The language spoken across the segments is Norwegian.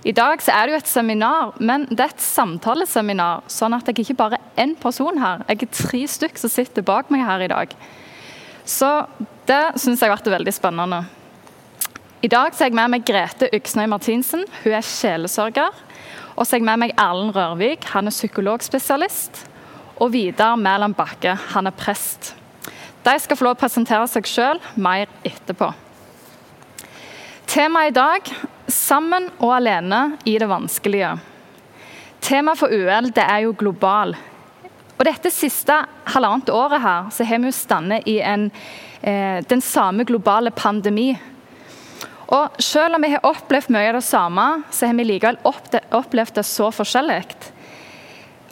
I dag så er det jo et seminar, men det er et samtaleseminar. Sånn at jeg ikke bare er én person her, jeg er tre stykk som sitter bak meg her i dag. Så det syns jeg har vært veldig spennende. I dag så er jeg med meg Grete Yksnøy Martinsen. Hun er sjelesørger. Og så er jeg med meg Erlend Rørvik, han er psykologspesialist. Og Vidar Mæland Bakke, han er prest. De skal få lov å presentere seg sjøl mer etterpå. Temaet i dag sammen og alene i det vanskelige. Temaet for UL det er jo global. Og dette siste halvannet året her, så har vi jo stått i en, eh, den samme globale pandemi. Og Selv om vi har opplevd mye av det samme, så har vi likevel opplevd det så forskjellig.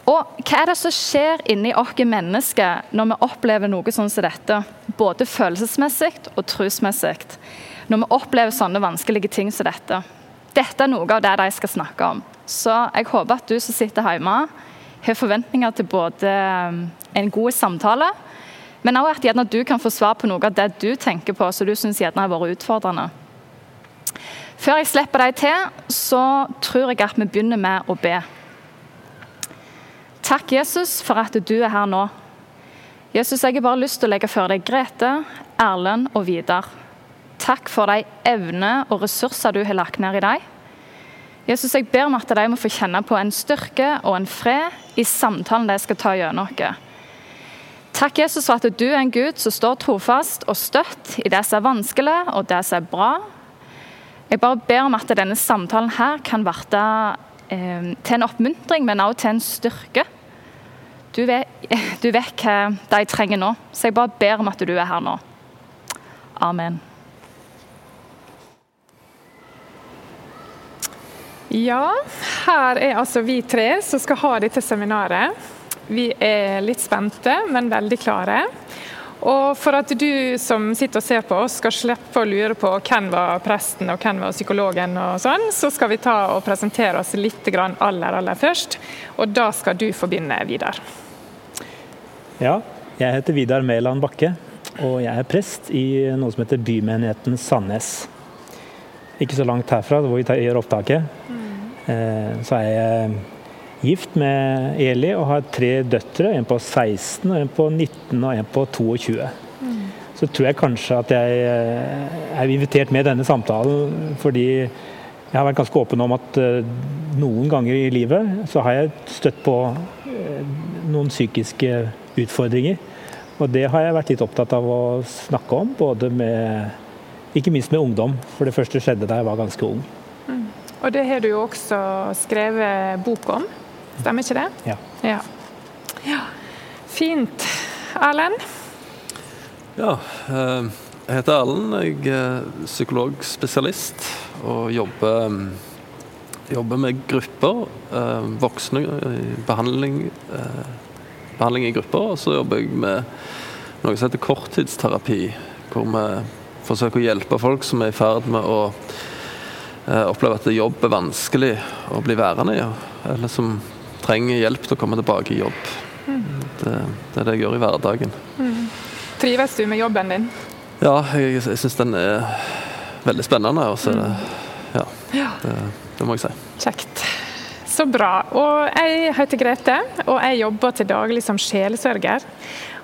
Og Hva er det som skjer inni oss mennesker når vi opplever noe sånn som dette? Både følelsesmessig og trosmessig. Når vi opplever sånne vanskelige ting som dette. Dette er noe av det de skal snakke om. Så jeg håper at du som sitter hjemme, har forventninger til både um, en god samtale, men også at du kan få svar på noe av det du tenker på som du syns har vært utfordrende. Før jeg slipper deg til, så tror jeg at vi begynner med å be. Takk, Jesus, for at du er her nå. Jesus, jeg har bare lyst til å legge før deg Grete, Erlend og Vidar. Takk for de evner og ressurser du har lagt ned i dem. Jesus, jeg ber om at de må få kjenne på en styrke og en fred i samtalen de skal ta gjennom oss. Takk, Jesus, for at du er en Gud som står trofast og støtt i det som er vanskelig og det som er bra. Jeg bare ber om at denne samtalen her kan bli eh, til en oppmuntring, men også til en styrke. Du vet, du vet hva de trenger nå, så jeg bare ber om at du er her nå. Amen. Ja, her er altså vi tre som skal ha dette seminaret. Vi er litt spente, men veldig klare. Og for at du som sitter og ser på oss skal slippe å lure på hvem var presten og hvem var psykologen, og sånn, så skal vi ta og presentere oss litt aller, aller først. Og da skal du få begynne, Vidar. Ja, jeg heter Vidar Mæland Bakke, og jeg er prest i noe som heter Bymenigheten Sandnes. Ikke så langt herfra, hvor vi gjør opptaket. Mm. Så er jeg gift med Eli og har tre døtre. En på 16, en på 19 og en på 22. Mm. Så tror jeg kanskje at jeg eh, er invitert med denne samtalen fordi jeg har vært ganske åpen om at eh, noen ganger i livet så har jeg støtt på noen psykiske utfordringer. Og det har jeg vært litt opptatt av å snakke om, både med ikke minst med ungdom, for det første skjedde da jeg var ganske ung. Mm. Og det har du jo også skrevet bok om, stemmer ikke det? Ja. ja. ja. Fint. Erlend? Ja, eh, jeg heter Erlend. Jeg er psykologspesialist og jobber, jobber med grupper. Eh, voksne i behandling, eh, behandling i grupper. Og så jobber jeg med noe som heter korttidsterapi, hvor vi forsøker å hjelpe folk som er i ferd med å eh, oppleve at jobb er vanskelig å bli værende i, eller som trenger hjelp til å komme tilbake i jobb. Mm. Det, det, er det jeg gjør i hverdagen. Mm. Trives du med jobben din? Ja, jeg, jeg syns den er veldig spennende. Og så det, ja, det, det må jeg si. Kjekt. Så bra. Og jeg heter Grete, og jeg jobber til daglig som sjelesørger.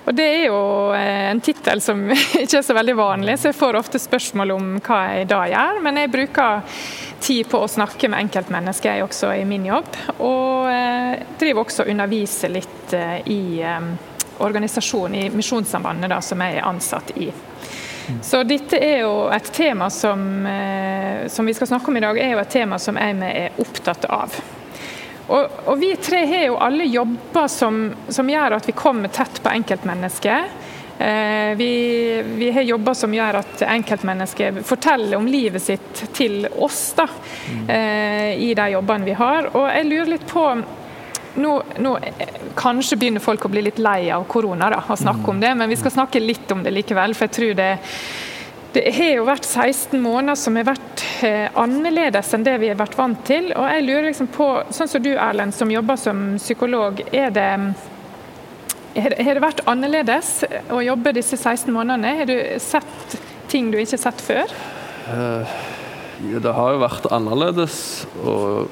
Og Det er jo eh, en tittel som ikke er så veldig vanlig, så jeg får ofte spørsmål om hva jeg da gjør. Men jeg bruker tid på å snakke med enkeltmennesker, jeg også i min jobb. Og eh, driver også og underviser litt eh, i organisasjonen, i Misjonssambandet, da, som jeg er ansatt i. Så dette er jo et tema som, som vi skal snakke om i dag, er jo et tema som jeg er opptatt av. Og, og, vi tre har jo alle jobber som, som gjør at vi kommer tett på enkeltmennesket. Eh, vi, vi, har jobber som gjør at enkeltmennesket forteller om livet sitt til oss da, eh, i de jobbene vi har. Og jeg lurer litt på nå, nå, Kanskje begynner folk å bli litt lei av korona da, og snakke om det, men vi skal snakke litt om det likevel. for jeg tror det det har jo vært 16 måneder som har vært eh, annerledes enn det vi har vært vant til. Og jeg lurer liksom på, sånn som du Erlend, som jobber som psykolog, er det har det vært annerledes å jobbe disse 16 månedene? Har du sett ting du ikke har sett før? Uh, det har jo vært annerledes. Og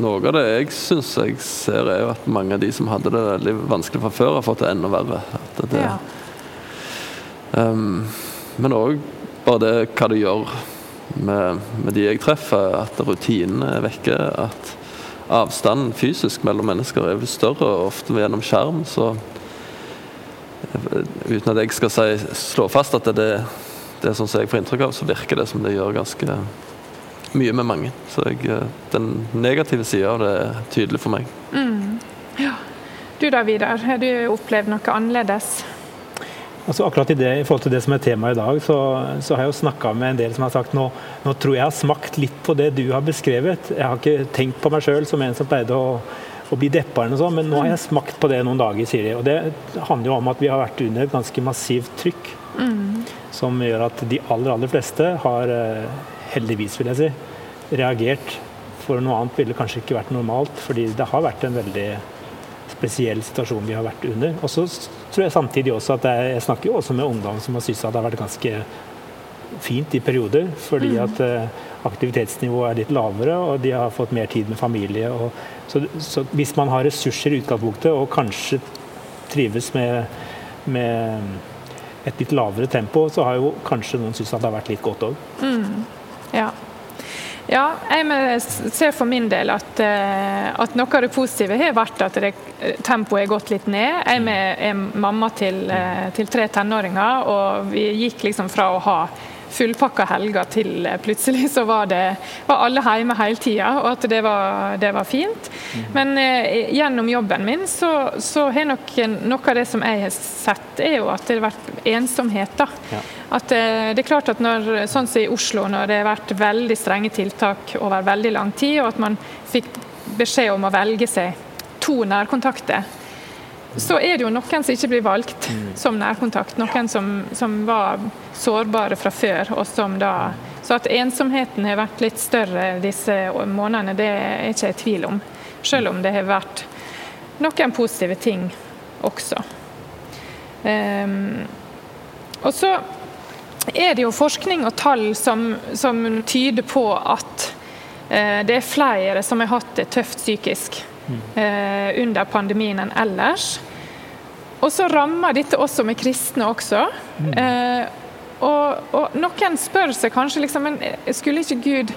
noe av det jeg syns jeg ser, er jo at mange av de som hadde det veldig vanskelig fra før, har fått det enda verre. Det, Ja. um, men òg bare det hva det gjør med, med de jeg treffer, at rutinene er vekke. At avstanden fysisk mellom mennesker er større, ofte gjennom skjerm. Så uten at jeg skal si, slå fast at det, det er sånn som jeg får inntrykk av, så virker det som det gjør ganske mye med mange. Så jeg, eh, den negative sida av det er tydelig for meg. Du da, Vidar, har du opplevd noe annerledes? Altså akkurat i, det, I forhold til det som er temaet i dag, så, så har jeg jo snakka med en del som har sagt nå, nå tror jeg jeg har smakt litt på det du har beskrevet. Jeg har ikke tenkt på meg sjøl som en som pleide å, å bli deppa, men nå har jeg smakt på det noen dager, sier de. Og det handler jo om at vi har vært under et ganske massivt trykk. Som gjør at de aller, aller fleste har, eh, heldigvis vil jeg si, reagert. For noe annet ville kanskje ikke vært normalt, fordi det har vært en veldig spesiell situasjon vi har vært under. Og så tror jeg samtidig også at jeg, jeg snakker jo også med ungdom som har syntes at det har vært ganske fint i perioder, fordi at eh, aktivitetsnivået er litt lavere, og de har fått mer tid med familie. Og, så, så hvis man har ressurser i utgangspunktet, og kanskje trives med, med et litt lavere tempo, så har jo kanskje noen syntes at det har vært litt godt òg. Ja. Ja, jeg ser for min del at, eh, at noe av det positive har vært at det, tempoet er gått litt ned. Jeg er, mamma til, eh, til tre tenåringer, og vi gikk liksom fra å ha fullpakka helger til eh, plutselig så var, det, var alle hjemme hele tida, og at det var, det var fint. Men eh, gjennom jobben min så, så har nok noe av det som jeg har sett, er jo at det har vært ensomhet. da. Ja. At eh, det er klart at når, sånn som i Oslo, når det har vært veldig strenge tiltak over veldig lang tid, og at man fikk beskjed om å velge seg to nærkontakter, så er det jo noen som ikke blir valgt som nærkontakt. Noen som, som var sårbare fra før. og som da... Så at ensomheten har vært litt større disse månedene, det er ikke jeg i tvil om. Selv om det har vært noen positive ting også. Um, og så er det jo forskning og tall som, som tyder på at eh, det er flere som har hatt det tøft psykisk eh, under pandemien enn ellers. Og så rammer dette også er kristne også. Eh, og, og noen spør seg kanskje liksom, men skulle ikke Gud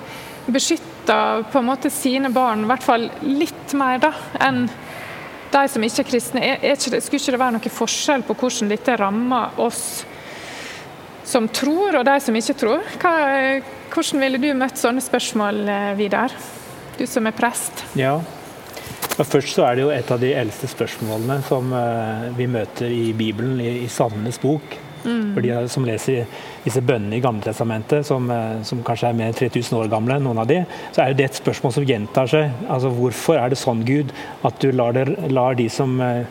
beskytte på en måte sine barn, i hvert fall litt mer da, enn de som ikke er kristne? Er, er ikke skulle ikke det være noen forskjell på hvordan dette rammer oss som tror, og de som ikke tror? Hva, hvordan ville du møtt sånne spørsmål, eh, Vidar? Du som er prest. Ja. Og først så er det jo et av de eldste spørsmålene som eh, vi møter i Bibelen, i, i Salmenes bok. For de som leser disse bønnene i Gamletestamentet, som, eh, som kanskje er mer enn 3000 år gamle, noen av de, så er det et spørsmål som gjentar seg. Altså Hvorfor er det sånn, Gud, at du lar, der, lar de som eh,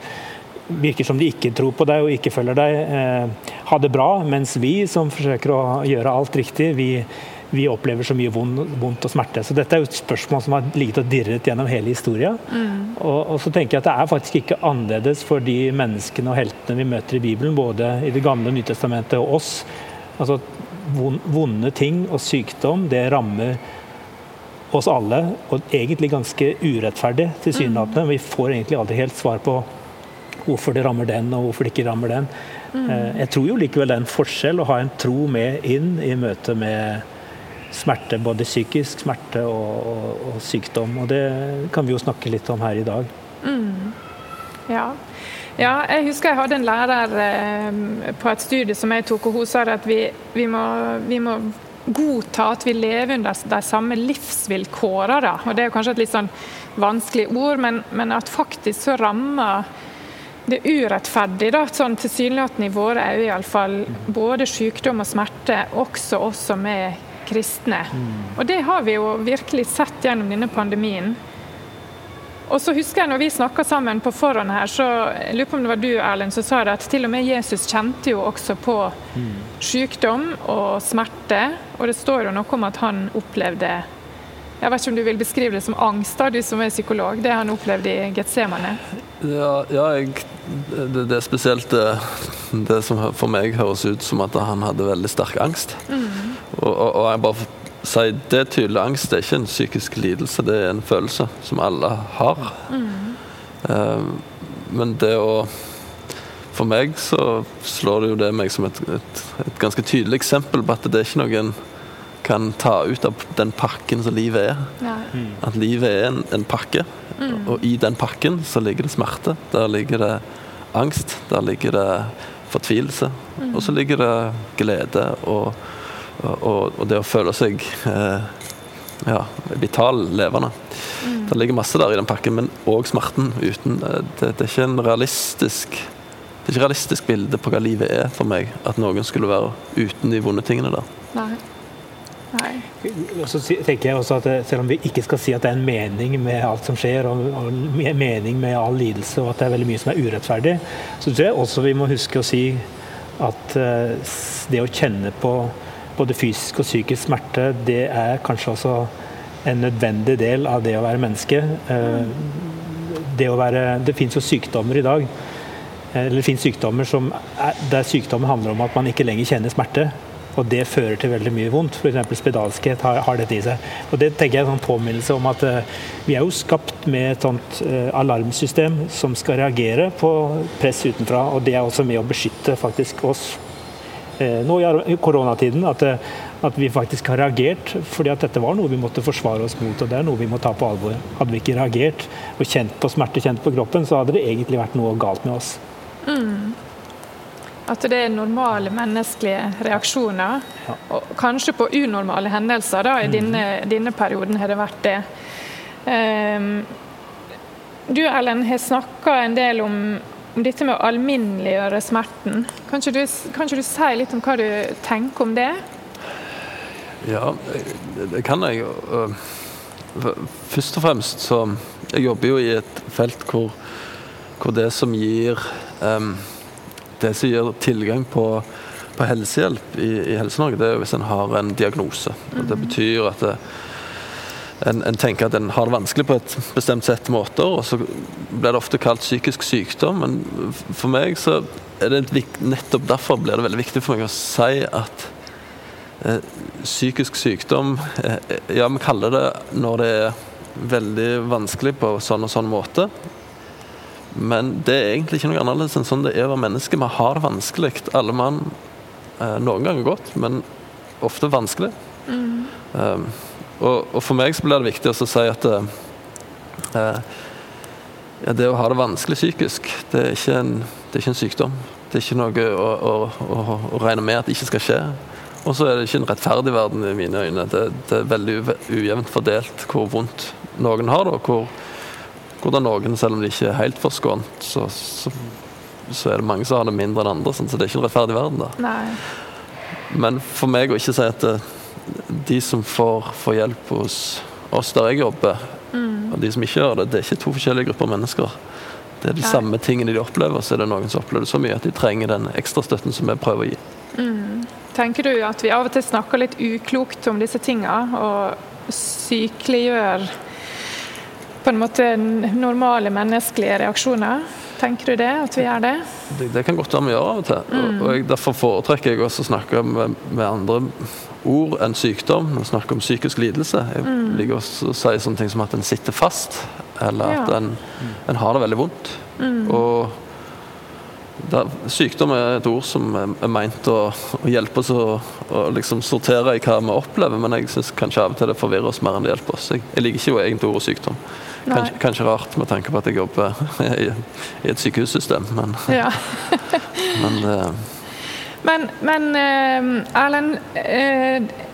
virker som de ikke tror på deg og ikke følger deg, eh, ha det bra, mens vi som forsøker å gjøre alt riktig, vi, vi opplever så mye vond, vondt og smerte. Så dette er jo et spørsmål som har ligget og dirret gjennom hele historien. Og, og så tenker jeg at det er faktisk ikke annerledes for de menneskene og heltene vi møter i Bibelen, både i Det gamle og Nytestamentet og oss. Altså vond- vonde ting og sykdom, det rammer oss alle, og egentlig ganske urettferdig tilsynelatende. Vi får egentlig aldri helt svar på hvorfor det rammer den, og hvorfor det ikke rammer den. Mm. Jeg tror jo likevel det er en forskjell å ha en tro med inn i møte med smerte, både psykisk smerte og, og, og sykdom. Og det kan vi jo snakke litt om her i dag. Ja. ja, jeg husker jeg hadde en lærer eh, på et studie som jeg tok, og hun sa at vi, vi, må, vi må godta at vi lever under de samme livsvilkårene. Og Det er kanskje et litt sånn vanskelig ord, men, men at faktisk så rammer det er urettferdig, da, sånn tilsynelatende i våre øyne iallfall, både sykdom og smerte, også oss som er kristne. Og det har vi jo virkelig sett gjennom denne pandemien. Og så husker jeg når vi snakka sammen på forhånd her, så jeg lurer på om det var du Erlend, som sa det at til og med Jesus kjente jo også på sykdom og smerte. Og det står jo noe om at han opplevde Jeg vet ikke om du vil beskrive det som angst, da, du som er psykolog. Det han opplevde i Getsemane. Ja, ja jeg, det, det er spesielt det, det som for meg høres ut som at han hadde veldig sterk angst. Og, og, og jeg bare sier det er tydelig angst det er ikke en psykisk lidelse, det er en følelse som alle har. Mm. Men det å For meg så slår det jo det meg som et, et, et ganske tydelig eksempel på at det er ikke noen kan ta ut av den pakken som livet er. Ja. At livet er en, en pakke, mm. og i den pakken så ligger det smerte. Der ligger det angst, der ligger det fortvilelse, mm. og så ligger det glede og og, og, det å føle seg eh, ja, vital, levende. Mm. Det ligger masse der i den pakken, men òg smerten uten eh, det, det, er ikke en realistisk det er ikke realistisk bilde på hva livet er for meg, at noen skulle være uten de vonde tingene der. Nei. Nei. Så tenker jeg også at eh, Selv om vi ikke skal si at det er en mening med alt som skjer, og, og mening med all lidelse, og at det er veldig mye som er urettferdig, så tror jeg også vi må huske å si at uh, det å kjenne på både fysisk og psykisk smerte, det er kanskje også en nødvendig del av det å være menneske. Eh, det, å være, det fins jo sykdommer i dag eh, eller det finnes sykdommer som er, der sykdommen handler om at man ikke lenger kjenner smerte. Og det fører til veldig mye vondt. F.eks. spedalskhet har, har, dette i seg. Og Det tenker jeg er en sånn påminnelse om at uh, vi er jo skapt med et sånt uh, alarmsystem som skal reagere på press utenfra. Og det er også med å beskytte faktisk oss Uh, nå i koronatiden at, at, vi faktisk har reagert. fordi at dette var noe vi måtte forsvare oss mot, og det er noe vi må ta på alvor. Hadde vi ikke reagert og kjent på smerte, kjent på kroppen, så hadde det egentlig vært noe galt med oss. Mm. At det er normale menneskelige reaksjoner, ja. og kanskje på unormale hendelser. da, I mm. denne, denne perioden har det vært det. Um, du Ellen, har snakka en del om om dette med å alminneliggjøre smerten. Kan ikke, du, kan ikke du si litt om hva du tenker om det? Ja, det kan jeg. Først og fremst så Jeg jobber jo i et felt hvor, hvor det som gir um, Det som gir tilgang på, på helsehjelp i, i Helse-Norge, det er hvis en har en diagnose. Og det mm. betyr at det, en, en, tenker at en har det vanskelig på et bestemt sett måter, og så blir det ofte kalt psykisk sykdom. Men for meg så er det nettopp derfor blir det veldig viktig for meg å si at eh, psykisk sykdom eh, Ja, vi kaller det når det er veldig vanskelig på sånn og sånn måte. Men det er egentlig ikke noe annerledes enn sånn det er å være menneske. Vi har det vanskelig, alle mann. Eh, noen ganger godt, men ofte vanskelig. Mm. Um, og, og, for meg så blir det viktig å si at eh, eh, ja, det å ha det vanskelig psykisk, det er ikke en, det er ikke en sykdom. Det er ikke noe å, å, å, regne med at det ikke skal skje. Og så er det ikke en rettferdig verden i mine øyne. Det, det er veldig ujevnt fordelt hvor vondt noen har det, og hvor, hvordan noen, selv om de ikke er helt forskånt, så, så, så, er det mange som har det mindre enn andre. Sånn, så det er ikke en rettferdig verden da. Nei. Men for meg å ikke si at det, de som får, får, hjelp hos oss der jeg jobber, mm. og de som ikke gjør det, det er ikke to forskjellige grupper mennesker. Det er de Nei. samme tingene de opplever, så er det noen som opplever det så mye at de trenger den ekstra støtten som vi prøver å gi. Mm. Tenker du at vi av og til snakker litt uklokt om disse tinga, og sykeliggjør på en måte normale menneskelige reaksjoner? Tenker du det, at vi gjør det? Det, det kan godt være vi gjør av og til. Mm. Og, jeg, Derfor foretrekker jeg også å snakke med, med andre ord enn sykdom. Når snakker om psykisk lidelse. Jeg mm. liker også å si sånne ting som at en sitter fast, eller at en, en har det veldig vondt. Mm. Og der, sykdom er et ord som er meint å, å hjelpe oss å, å liksom sortere i hva vi opplever, men jeg syns kanskje av og til det forvirrer oss mer enn det hjelper oss. Jeg, jeg liker ikke egentlig ordet sykdom. Kanskje, kanskje, rart med tanke på at jeg jobber i, i et sykehussystem, men, ja. men det, men, men uh, Erlend, uh,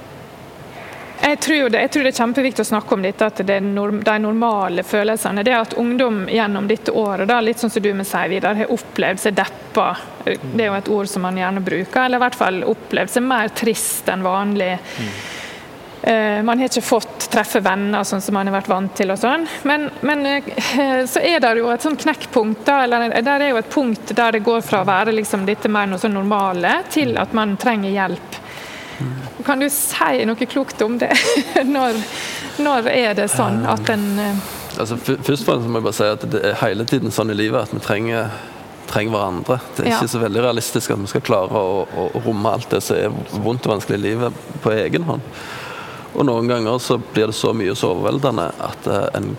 jeg tror, det, jeg tror, det, er kjempeviktig å snakke om dette, at det norm, de normale følelsene. Det at ungdom gjennom dette året, da, litt sånn som du med seg Vidar, har opplevd seg deppa. Det er jo et ord som man gjerne bruker. Eller i hvert fall opplevd seg mer trist enn vanlig. Mm. Uh, man har ikke fått treffe venner sånn som man har vært vant til. og sånn. Men, men uh, så er det jo et sånn knekkpunkt. Da, eller der er jo et punkt der det går fra å være liksom dette mer noe sånn normale, til at man trenger hjelp. Kan du si noe klokt om det? når, når, er det sånn at en uh... altså, Først og fremst må jeg bare si at det er hele tiden sånn i livet at vi trenger trenger hverandre. Det er ja. ikke så veldig realistisk at vi skal klare å, å, å romme alt det som er vondt og vanskelig i livet på egen hånd. Og noen ganger så blir det så mye så overveldende at eh, en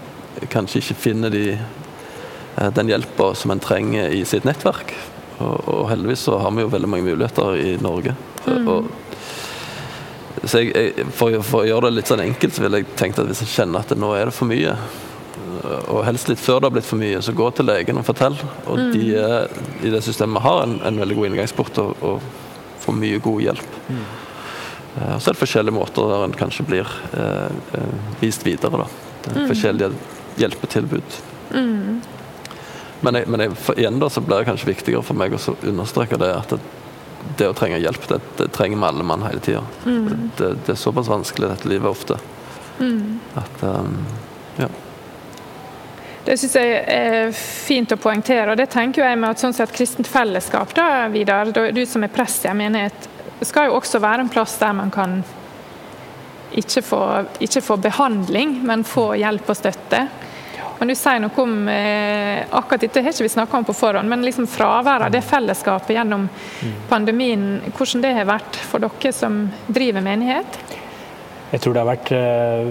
kanskje ikke finner de, eh, den hjelpa som en trenger i sitt nettverk. Og, og, heldigvis så har vi jo veldig mange muligheter i Norge. Mm. Og, så jeg, jeg, for, for, å gjøre det litt sånn enkelt, så vil jeg tenke at hvis jeg kjenner at nå er det for mye, og helst litt før det har blitt for mye, så gå til legen og fortell. Og mm. de er, i det systemet har en, en veldig god inngangsport og, og får mye god hjelp. Mm. Uh, så er det forskjellige måter der en kanskje blir uh, uh, vist videre. da. Mm. Forskjellige hjelpetilbud. Mm. Men, jeg, men jeg, igjen da, så blir det kanskje viktigere for meg å understreke det at det, det å trenge hjelp, det, det trenger vi alle mann hele tida. Mm. Det, det, er såpass vanskelig dette livet ofte. Mm. At um, ja. Det syns jeg er fint å poengtere. og det tenker jeg med at sånn sett kristent fellesskap, da, Vidar, du som er prest i en menighet, skal jo også være en plass der man kan ikke få, ikke få behandling, men få hjelp og støtte. Kan du si noe om eh, akkurat dette har ikke vi snakka om på forhånd, men liksom fraværet av det fellesskapet gjennom mm. pandemien, hvordan det har vært for dere som driver menighet? Jeg tror det har vært eh,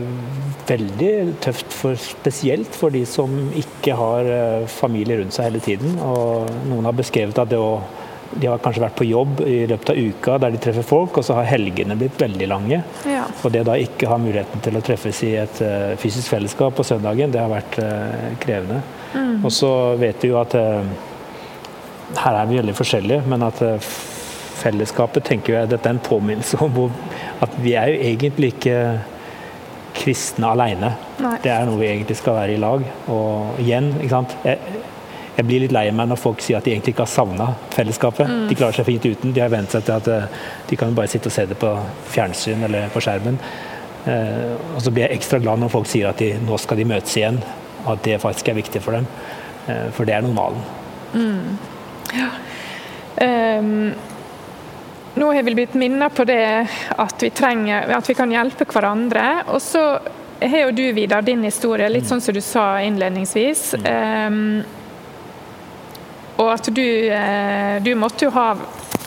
veldig tøft, for, spesielt for de som ikke har eh, familie rundt seg hele tiden. Og noen har beskrevet at det å de har kanskje vært på jobb i løpet av uka der de treffer folk, og så har helgene blitt veldig lange. Ja. Og det da ikke ha muligheten til å treffes i et uh, fysisk fellesskap på søndagen, det har vært uh, krevende. Mm. Og så vet vi jo at uh, her er vi veldig forskjellige, men at fellesskapet tenker jeg dette er en påminnelse om hvor, at vi er jo egentlig ikke kristne alene. Nei. Det er noe vi egentlig skal være i lag. Og igjen, ikke sant. Jeg, jeg blir litt lei meg når folk sier at de egentlig ikke har savna fellesskapet. Mm. De klarer seg fint uten. De har vent seg til at eh, de kan bare sitte og se det på fjernsyn eller på skjermen. Eh, og så blir jeg ekstra glad når folk sier at de, nå skal de møtes igjen, at det faktisk er viktig for dem. Eh, for det er normalen. Mm. Ja. Um, nå har vi blitt minnet på det at vi, trenger, at vi kan hjelpe hverandre. Og så har jo du, Vidar, din historie, litt mm. sånn som du sa innledningsvis. Um, og at du, eh, du måtte jo ha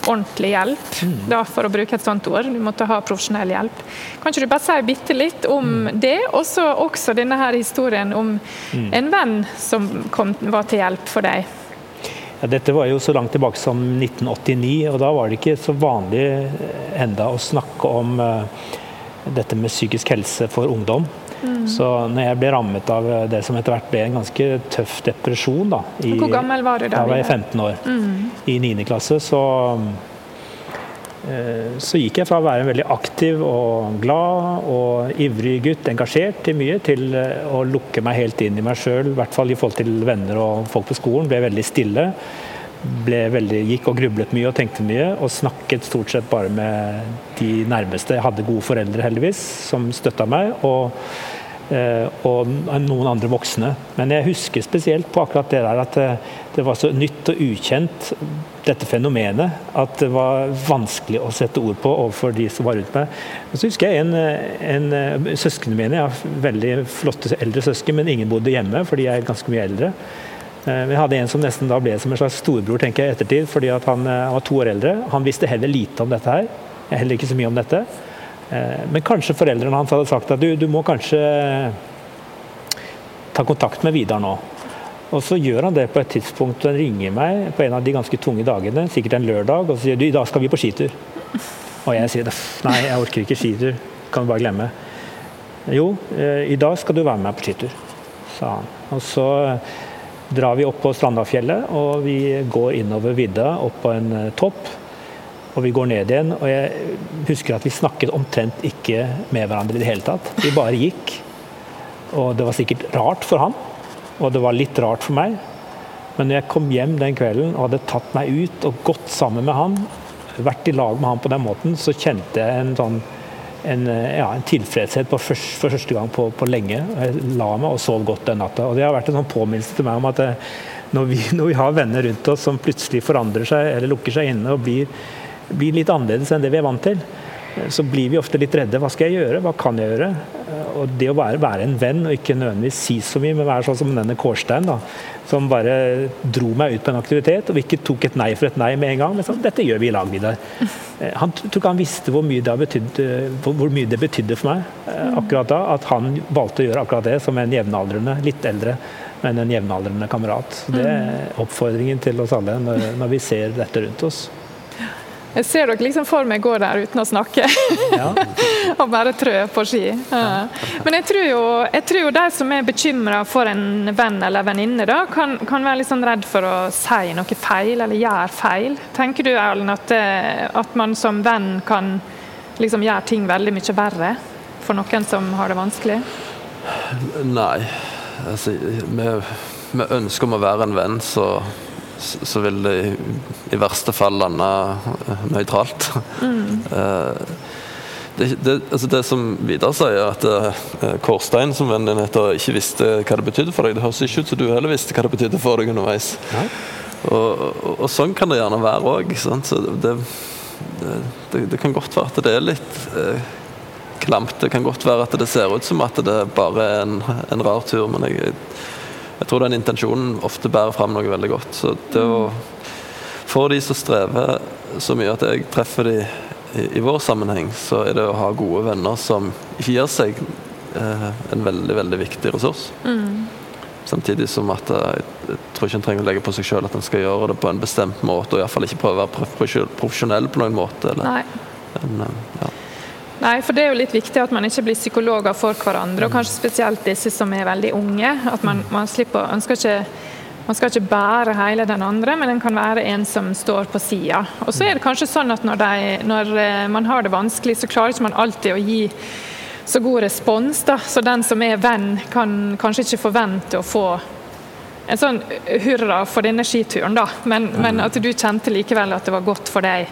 ordentlig hjelp, mm. da, for å bruke et sånt ord. Du måtte ha profesjonell hjelp. Kan ikke du bare si bitte litt om mm. det, og så også denne her historien om mm. en venn som kom, var til hjelp for deg? Ja, dette var jo så langt tilbake som 1989, og da var det ikke så vanlig eh, enda å snakke om uh, dette med psykisk helse for ungdom. Mm. Så når jeg ble rammet av det som etter hvert ble en ganske tøff depresjon da, i, Hvor gammel var du da? Da var jeg 15 år. Mm. I 9. klasse så eh, så gikk jeg fra å være en veldig aktiv og glad og ivrig gutt, engasjert til mye, til eh, å lukke meg helt inn i meg sjøl, i hvert fall i forhold til venner og folk på skolen. Ble veldig stille. Ble veldig, gikk og grublet mye og tenkte mye, og snakket stort sett bare med de nærmeste. Jeg hadde gode foreldre, heldigvis, som støtta meg. og Eh, og noen andre voksne. Men jeg husker spesielt på akkurat det der at eh, det var så nytt og ukjent, dette fenomenet, at det var vanskelig å sette ord på overfor de som var rundt meg. Og så husker jeg en, en eh, søsknene mine, jeg har veldig flotte eldre søsken, men ingen bodde hjemme, for de er ganske mye eldre. Vi hadde en som nesten da ble som en slags storebror tenker jeg, ettertid, fordi han, han var to år eldre. Han visste heller lite om dette her. Heller ikke så mye om dette. Eh, men kanskje foreldrene hans hadde sagt at du, du må kanskje ta kontakt med Vidar nå. Og så gjør han det på et tidspunkt. Han ringer meg på en av de ganske tunge dagene, sikkert en lørdag, og sier du i dag skal vi på skitur. Og jeg sier nei, jeg orker ikke skitur. Kan du bare glemme. Jo, eh, i dag skal du være med meg på skitur, sa han. Og så drar vi opp på Strandafjellet, og vi går innover vidda, opp på en eh, topp. Og vi går ned igjen. Og jeg husker at vi snakket omtrent ikke med hverandre i det hele tatt. Vi bare gikk. Og det var sikkert rart for han, og det var litt rart for meg. Men når jeg kom hjem den kvelden og hadde tatt meg ut og gått sammen med han, vært i lag med han på den måten, så kjente jeg en sånn en, ja, en tilfredshet først, for første gang på, på, lenge. Jeg la meg og sov godt den natta. Og det har vært en sånn påminnelse til meg om at eh, når vi, når vi har venner rundt oss som plutselig forandrer seg eller lukker seg inne og blir blir litt annerledes enn det vi er vant til, så blir vi ofte litt redde. Hva skal jeg gjøre? Hva kan jeg gjøre? og det å være, være, en venn og ikke nødvendigvis si så mye, men være sånn som denne Kårstein, da, som bare dro meg ut på en aktivitet og ikke tok et nei for et nei med en gang. Men sånn, dette gjør vi i lag, Vidar. Eh, han tror ikke han visste hvor mye, det betydde, hvor mye det betydde for meg eh, akkurat da, at han valgte å gjøre akkurat det som en jevnaldrende, litt eldre men en jevnaldrende kamerat. Det er oppfordringen til oss alle når, når vi ser dette rundt oss. Jeg ser dere liksom for meg gå der uten å snakke. Ja. og bare trø på ski. Ja. Men jeg tror, jo, jeg tror jo de som er bekymra for en venn eller venninne, kan, kan, være litt sånn redd for å si noe feil eller gjøre feil. Tenker du Erlend, at, eh, at man som venn kan liksom gjøre ting veldig mye verre for noen som har det vanskelig? Nei. Altså, med, med ønske om å være en venn, så så vil det i, i verste fall lande eh, nøytralt. Mm. det, det, altså det, som Vidar sier, at uh, Kårstein, som vennen din heter, ikke visste hva det betydde for deg. Det høres ikke ut som du heller visste hva det betydde for deg underveis. Ja. Og, og, og, sånn kan det gjerne være òg. Det, det, kan godt være at det er litt eh, klamt. Det kan godt være at det ser ut som at det bare er en, en rar tur, men jeg jeg tror den intensjonen ofte bærer fram noe veldig godt. Så det å få de som strever så mye at jeg treffer de i, i vår sammenheng, så er det å ha gode venner som ikke gir seg, eh, en veldig, veldig viktig ressurs. Mm. Samtidig som at jeg, eh, jeg tror ikke en trenger å legge på seg sjøl at en skal gjøre det på en bestemt måte, og iallfall ikke prøve å være profesjonell på noen måte. Eller, en, eh, ja. Nei, for det er jo litt viktig at man ikke blir psykologer for hverandre, og kanskje spesielt disse som er veldig unge. At man, man slipper man skal, ikke, man skal ikke bære hele den andre, men den kan være en som står på sida. Og så er det kanskje sånn at når, de, når, eh, man har det vanskelig, så klarer ikke man alltid å gi så god respons. da, Så den som er venn, kan kanskje ikke forvente å få en sånn hurra for denne skituren, da, men, men at du kjente likevel at det var godt for deg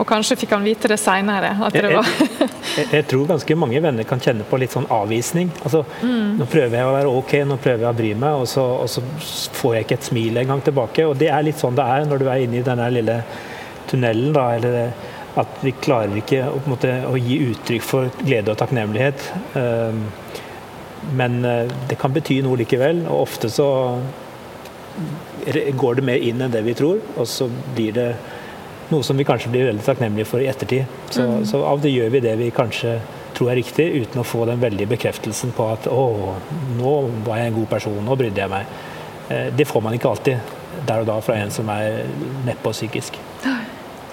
og kanskje fikk han vite det seinere. Jeg, jeg, jeg, tror ganske mange venner kan kjenne på litt sånn avvisning. Altså, mm. Nå prøver jeg å være ok, nå prøver jeg å bry meg, og så, og så, får jeg ikke et smil engang tilbake. Og det er litt sånn det er når du er inne i denne lille tunnelen. Da, eller at vi klarer ikke å, måte, å gi uttrykk for glede og takknemlighet. Um, men uh, det kan bety noe likevel, og ofte så går det mer inn enn det vi tror, og så blir det noe som vi kanskje blir veldig takknemlige for i ettertid. Så, mm. så av det gjør vi det vi kanskje tror er riktig, uten å få den veldige bekreftelsen på at å, nå var jeg en god person, nå brydde jeg meg. Eh, det får man ikke alltid der og da fra en som er neppe psykisk.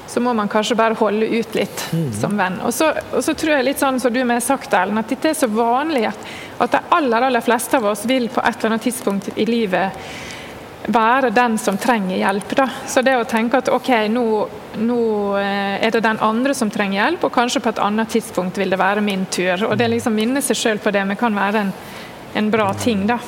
Så må man kanskje bare holde ut litt mm. som venn. Og så, og så, tror jeg litt sånn som du har sagt, Ellen, at dette er så vanlig at, at de aller, aller fleste av oss vil på et eller annet tidspunkt i livet være den som trenger hjelp. Da. Så det å tenke at ok, nå, nå, eh, er det den andre som trenger hjelp, og kanskje på et annet tidspunkt vil det være min tur. Og det liksom minne seg sjøl på det men kan være en, en bra ting. da.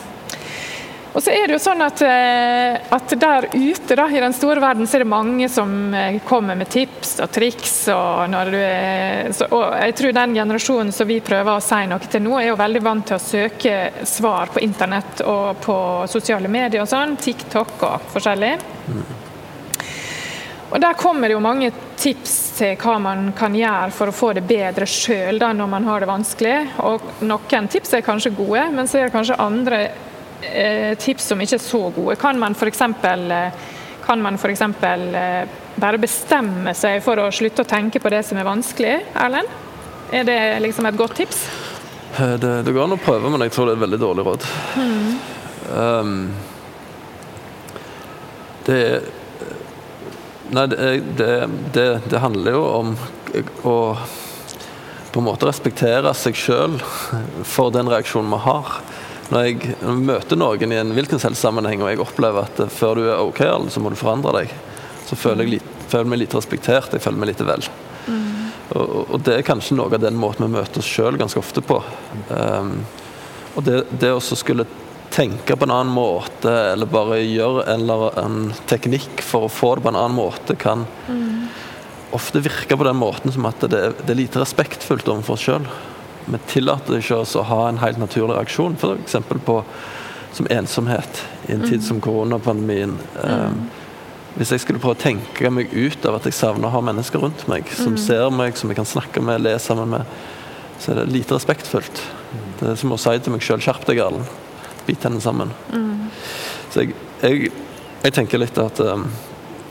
Og så er det jo sånn at, eh, at, der ute da, i den store verden så er det mange som eh, kommer med tips og triks. Og, er, så, og jeg tror den generasjonen som vi prøver å si noe til nå, er jo veldig vant til å søke svar på internett og på sosiale medier og sånn. TikTok og forskjellig. Og Der kommer det jo mange tips til hva man kan gjøre for å få det bedre sjøl når man har det vanskelig. Og Noen tips er kanskje gode, men så er det kanskje andre Eh, tips som ikke er så gode. Kan man f.eks. Eh, kan man f.eks. Eh, bare bestemme seg for å slutte å tenke på det som er vanskelig, Erlend? Er det liksom et godt tips? Det, det går an å prøve, men jeg tror det er et veldig dårlig råd. Mm. Um, det Nei, det, det, det, handler jo om å på en måte respektere seg sjøl for den reaksjonen vi har når jeg møter noen i en hvilken som helst sammenheng, og jeg opplever at eh, før du er OK, så må du forandre deg, så føler jeg, føler meg litt respektert, jeg føler meg litt vel. Mm. Og, og, det er kanskje noe av den måten vi møter oss sjøl ganske ofte på. Um, og det, det å skulle tenke på en annen måte, eller bare gjøre en eller annen teknikk for å få det på en annen måte, kan mm. ofte virke på den måten som at det, det er lite respektfullt overfor oss sjøl vi tillater ikke oss å ha en helt naturlig reaksjon, f.eks. på som ensomhet i en tid mm. som koronapandemien. Mm. hvis jeg skulle prøve å tenke meg ut av at jeg savner å ha mennesker rundt meg, som mm. ser meg, som jeg kan snakke med, le sammen med, så er det lite respektfullt. Det er som å si til meg sjøl 'skjerp deg, Erlend'. Bit henne sammen. Så jeg, jeg, jeg, tenker litt at um,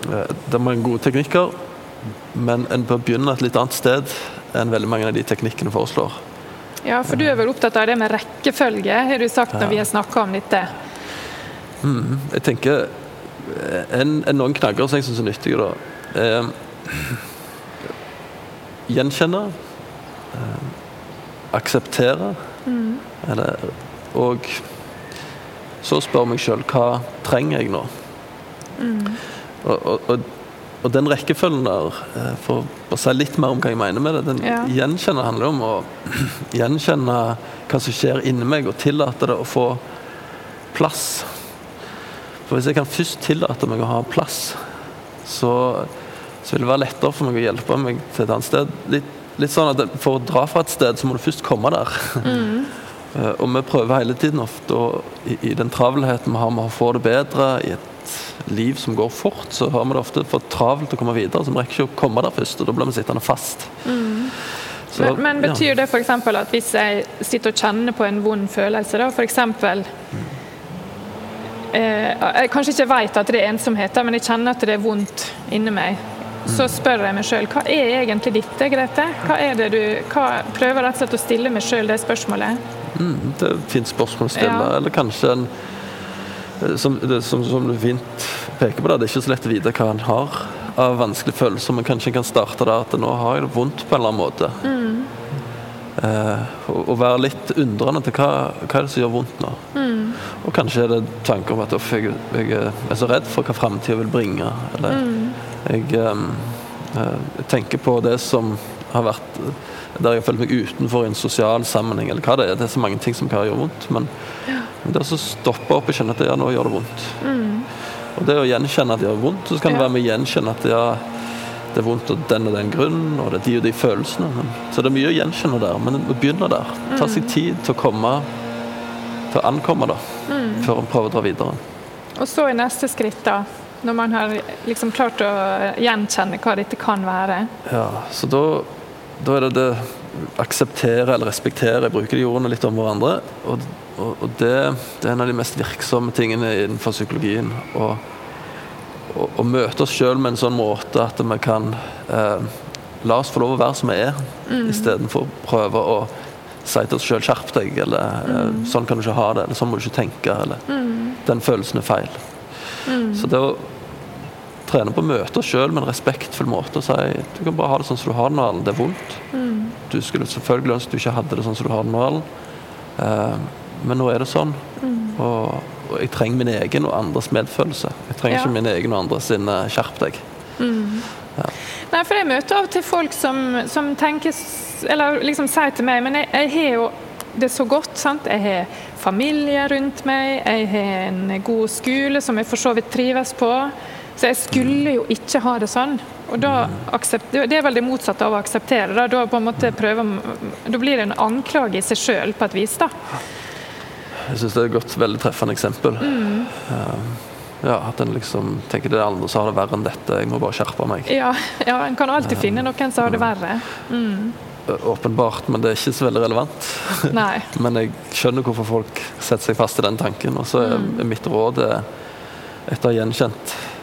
det er mange gode teknikker, men en bør begynne et litt annet sted enn veldig mange av de teknikkene foreslår. Ja, for du er vel opptatt av det med rekkefølge, har du sagt når vi har snakka om dette? Mm, jeg tenker en, en noen knagger som jeg syns er nyttige, da, Eh, gjenkjenne, eh, akseptere, Mm. eller, og så spør meg sjøl hva trenger jeg nå? Mm. Og, og, og, og den rekkefølgen der, eh, for å si litt mer om hva jeg mener med det, den Ja. gjenkjenne handler om å gjenkjenne hva som skjer inni meg, og tillate det å få plass. For hvis jeg kan først tillate meg å ha plass, så, så vil det være lettere for meg å hjelpe meg til et annet sted. Litt, litt sånn at For å dra fra et sted, så må du først komme der. Eh, og vi prøver hele tiden ofte å, i, den travelheten vi har med å få det bedre, i et liv som går fort, så har vi det ofte for travelt å komme videre. Så vi rekker ikke å komme der først, og da blir vi sittende fast. Så, Men, men ja. betyr det f.eks. at hvis jeg sitter og kjenner på en vond følelse, da f.eks. Eh, jeg kanskje ikke vet at det er ensomhet, men jeg kjenner at det er vondt inni meg. Så spør jeg meg sjøl hva er egentlig dette, Grete? Hva er det du hva, Prøver rett og slett å stille meg sjøl det spørsmålet. Mm, det er et fint spørsmål å stille. Ja. Eller kanskje en eh, som, det, som, som du fint peker på, det, det er ikke så lett å vite hva en har av vanskelige følelser, men kanskje en kan starte der at nå har jeg det vondt på en eller annen måte. Eh, og, og være litt undrende til hva, hva er det som gjør vondt nå. Og kanskje er det tanker om at jeg, jeg er så redd for hva framtida vil bringe. Eller jeg, eh, eh, jeg tenker på det som har vært der jeg har følt meg utenfor i en sosial sammenheng, eller hva det er. Det er så mange ting som kan gjøre vondt. Men, ja. det å stoppe opp og kjenne at ja, nå gjør det vondt. Og det å gjenkjenne at det gjør vondt, så kan det være med å gjenkjenne at ja, det er vondt av den og den grunnen, og det er de og de følelsene. Men, så det er mye å gjenkjenne der, men å begynne der. Ta seg tid til å komme til å ankomme da, før en prøver å dra videre. Og så i neste skritt, da, når man har liksom klart å gjenkjenne hva dette kan være. Ja, så da, da er det det akseptere eller respektere, jeg bruker de ordene litt om hverandre. Og, og, og det, det er en av de mest virksomme tingene innenfor psykologien. Å, møte oss sjøl med en sånn måte at vi kan eh, la oss få lov å være som vi er, Mm. istedenfor å prøve å si til oss sjøl 'skjerp deg', eller eh, Mm. 'sånn kan du ikke ha det', eller 'sånn må du ikke tenke', eller 'den følelsen er feil'. Mm. Så det å trene på å møte oss sjøl med en respektfull måte og si du kan bare ha det sånn som du har det nå, Erlend. Det er vondt. Mm. Du skulle selvfølgelig ønske du ikke hadde det sånn som du har det nå, Erlend. Uh, men nå er det sånn. Mm. Og, og jeg trenger min egen og andres medfølelse. Jeg trenger Ja. ikke min egen og andres sin eh, 'skjerp deg'. Nei, for jeg møter av og til folk som, som tenker Eller liksom sier til meg Men jeg, jeg har jo det så godt, sant. Jeg har familie rundt meg, jeg har en god skole som jeg for så vidt trives på. Så jeg skulle jo ikke ha det sånn. Og aksept, Det er vel det motsatte av å akseptere. Da, da, på en måte prøver, da blir det en anklage i seg sjøl, på et vis. da. Jeg syns det er et godt, veldig treffende eksempel. Mm. Eh, ja, At en liksom tenker det er andre som har det verre enn dette, jeg må bare skjerpe meg. Ja, ja, En kan alltid finne noen som har det verre. Mm. Åpenbart, men det er ikke så veldig relevant. Nei. Men jeg skjønner hvorfor folk setter seg fast i den tanken. Og så er mm. mitt råd er, etter å ha gjenkjent eh,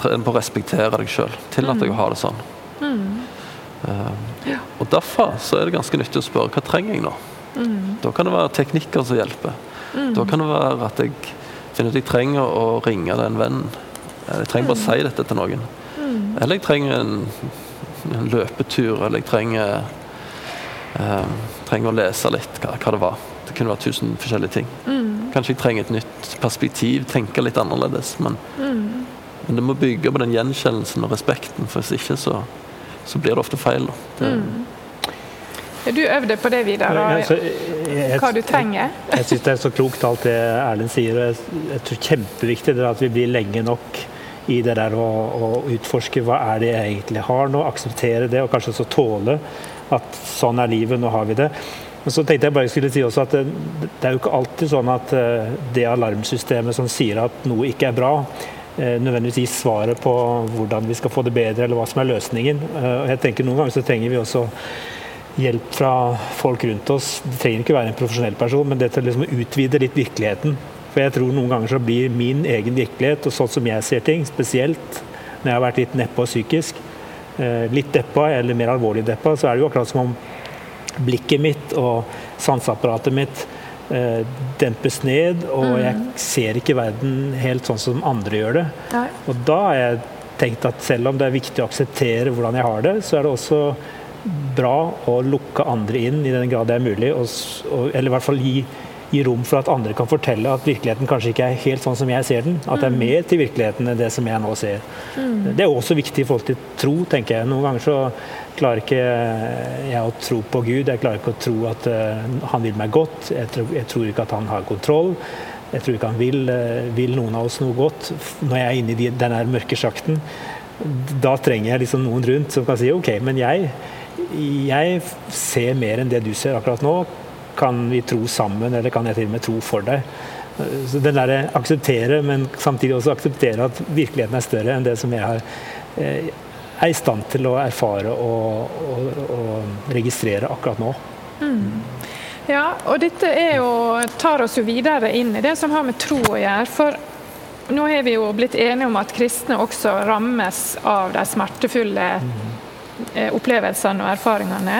Tren på å respektere deg sjøl. Tillat deg å ha det sånn. Eh, og derfor så er det ganske nyttig å spørre hva trenger jeg nå? Da kan det være teknikker som hjelper. Da kan det være at jeg finner ut jeg trenger å ringe den vennen. Eh, Jeg trenger bare å si dette til noen. Eller jeg trenger en, en løpetur, eller jeg trenger eh, trenger å lese litt hva, hva det var. Det kunne vært tusen forskjellige ting. Kanskje jeg trenger et nytt perspektiv, tenke litt annerledes. Men, men det må bygge på den gjenkjennelsen og respekten, for hvis ikke så, så blir det ofte feil. Da. Det, mm. du øvde på det, Vidar? Ja, så og jeg- jeg- Hva du trenger? Jeg syns det er så klokt alt det Erlend sier. og Jeg, jeg tror kjempeviktig det er at vi blir lenge nok i det der å, å utforske hva er det jeg egentlig har nå, akseptere det, og kanskje også tåle at sånn er livet, nå har vi det. Men så tenkte jeg bare jeg skulle si også at det, det er jo ikke alltid sånn at eh, det alarmsystemet som sier at noe ikke er bra, nødvendigvis gir svaret på hvordan vi skal få det bedre, eller hva som er løsningen. Eh, jeg tenker Noen ganger så trenger vi også hjelp fra folk rundt oss. Det trenger ikke være en profesjonell person, men det til liksom å utvide litt virkeligheten. For jeg tror noen ganger så blir min egen virkelighet, og sånn som jeg ser ting, spesielt når jeg har vært litt nedpå psykisk, eh, litt deppa eller mer alvorlig deppa, så er det jo akkurat som om blikket mitt og sanseapparatet mitt eh, dempes ned, og mm. jeg ser ikke verden helt sånn som andre gjør det. Og da har jeg tenkt at selv om det er viktig å akseptere hvordan jeg har det, så er det også bra å lukke andre inn i den grad det er mulig, og, og, eller i hvert fall gi, gi, rom for at andre kan fortelle at virkeligheten kanskje ikke er helt sånn som jeg ser den. At det er mm. mer til virkeligheten enn det som jeg nå ser. Mm. Det er også viktig i forhold til tro, tenker jeg. Noen ganger så klarer ikke jeg å tro på Gud. Jeg klarer ikke å tro at uh, han vil meg godt. Jeg tror, jeg tror, ikke at han har kontroll. Jeg tror ikke han vil, uh, vil noen av oss noe godt. Når jeg er inne i den mørke sjakten, da trenger jeg liksom noen rundt som kan si OK, men jeg jeg ser mer enn det du ser akkurat nå. Kan vi tro sammen, eller kan jeg til og med tro for deg? Så den derre akseptere, men samtidig også akseptere at virkeligheten er større enn det som jeg har, eh, er i stand til å erfare og, og, og registrere akkurat nå. Mm. Ja, og dette jo, tar oss jo videre inn i det som har med tro å gjøre. For nå har vi jo blitt enige om at kristne også rammes av de smertefulle mm Eh, opplevelsene og erfaringene.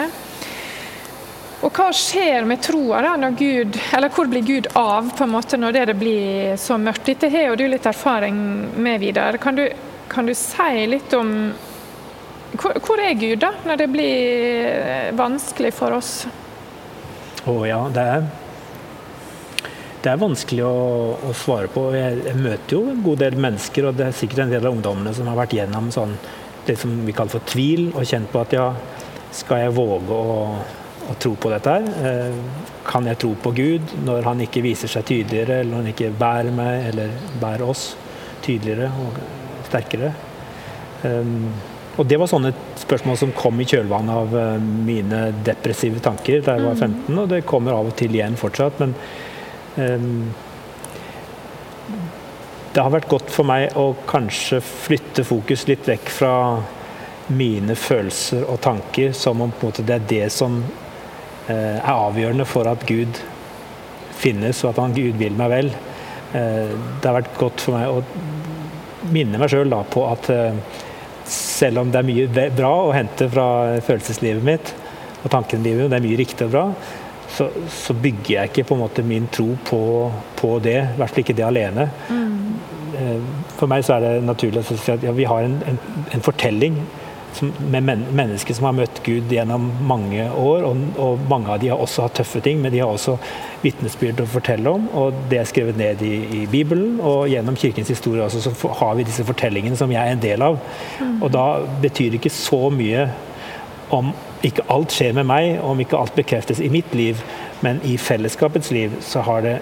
Og hva skjer med troa da, når Gud, eller hvor blir Gud av på en måte når det blir så mørkt? Dette har du litt erfaring med, Vidar. Kan kan du si litt om hvor, hvor, er Gud da, når det blir eh, vanskelig for oss? Å oh, ja, det er, det er vanskelig å, å svare på. Jeg, jeg, møter jo en god del mennesker, og det er sikkert en del av ungdommene som har vært gjennom sånn det som vi kaller for tvil, og kjent på at ja, skal jeg våge å, å tro på dette her? Eh, kan jeg tro på Gud når han ikke viser seg tydeligere, eller når han ikke bærer meg eller bærer oss tydeligere og sterkere? Um, og Det var sånne spørsmål som kom i kjølvannet av uh, mine depressive tanker da jeg var 15, mm. og det kommer av og til igjen fortsatt. Men um, det har vært godt for meg å kanskje flytte fokus litt vekk fra mine følelser og tanker, som om det er det som eh, er avgjørende for at Gud finnes, og at han Gud vil meg vel. Eh, det har vært godt for meg å minne meg sjøl på at eh, selv om det er mye bra å hente fra følelseslivet mitt og tankelivet, og det er mye riktig og bra, så, så, bygger jeg ikke på en måte min tro på, på det. I hvert fall ikke det alene. Mm. Eh, for meg så er det naturlig å si at ja, vi har en, en, en fortelling med men, mennesker som har møtt Gud gjennom mange år. Og, og, mange av de har også hatt tøffe ting, men de har også vitnesbyrd å fortelle om. Og det er skrevet ned i, i Bibelen, og gjennom kirkens historie også, så har vi disse fortellingene som jeg er en del av. Mm. Og da betyr det ikke så mye om ikke alt skjer med meg, om ikke alt bekreftes i mitt liv, men i fellesskapets liv så har det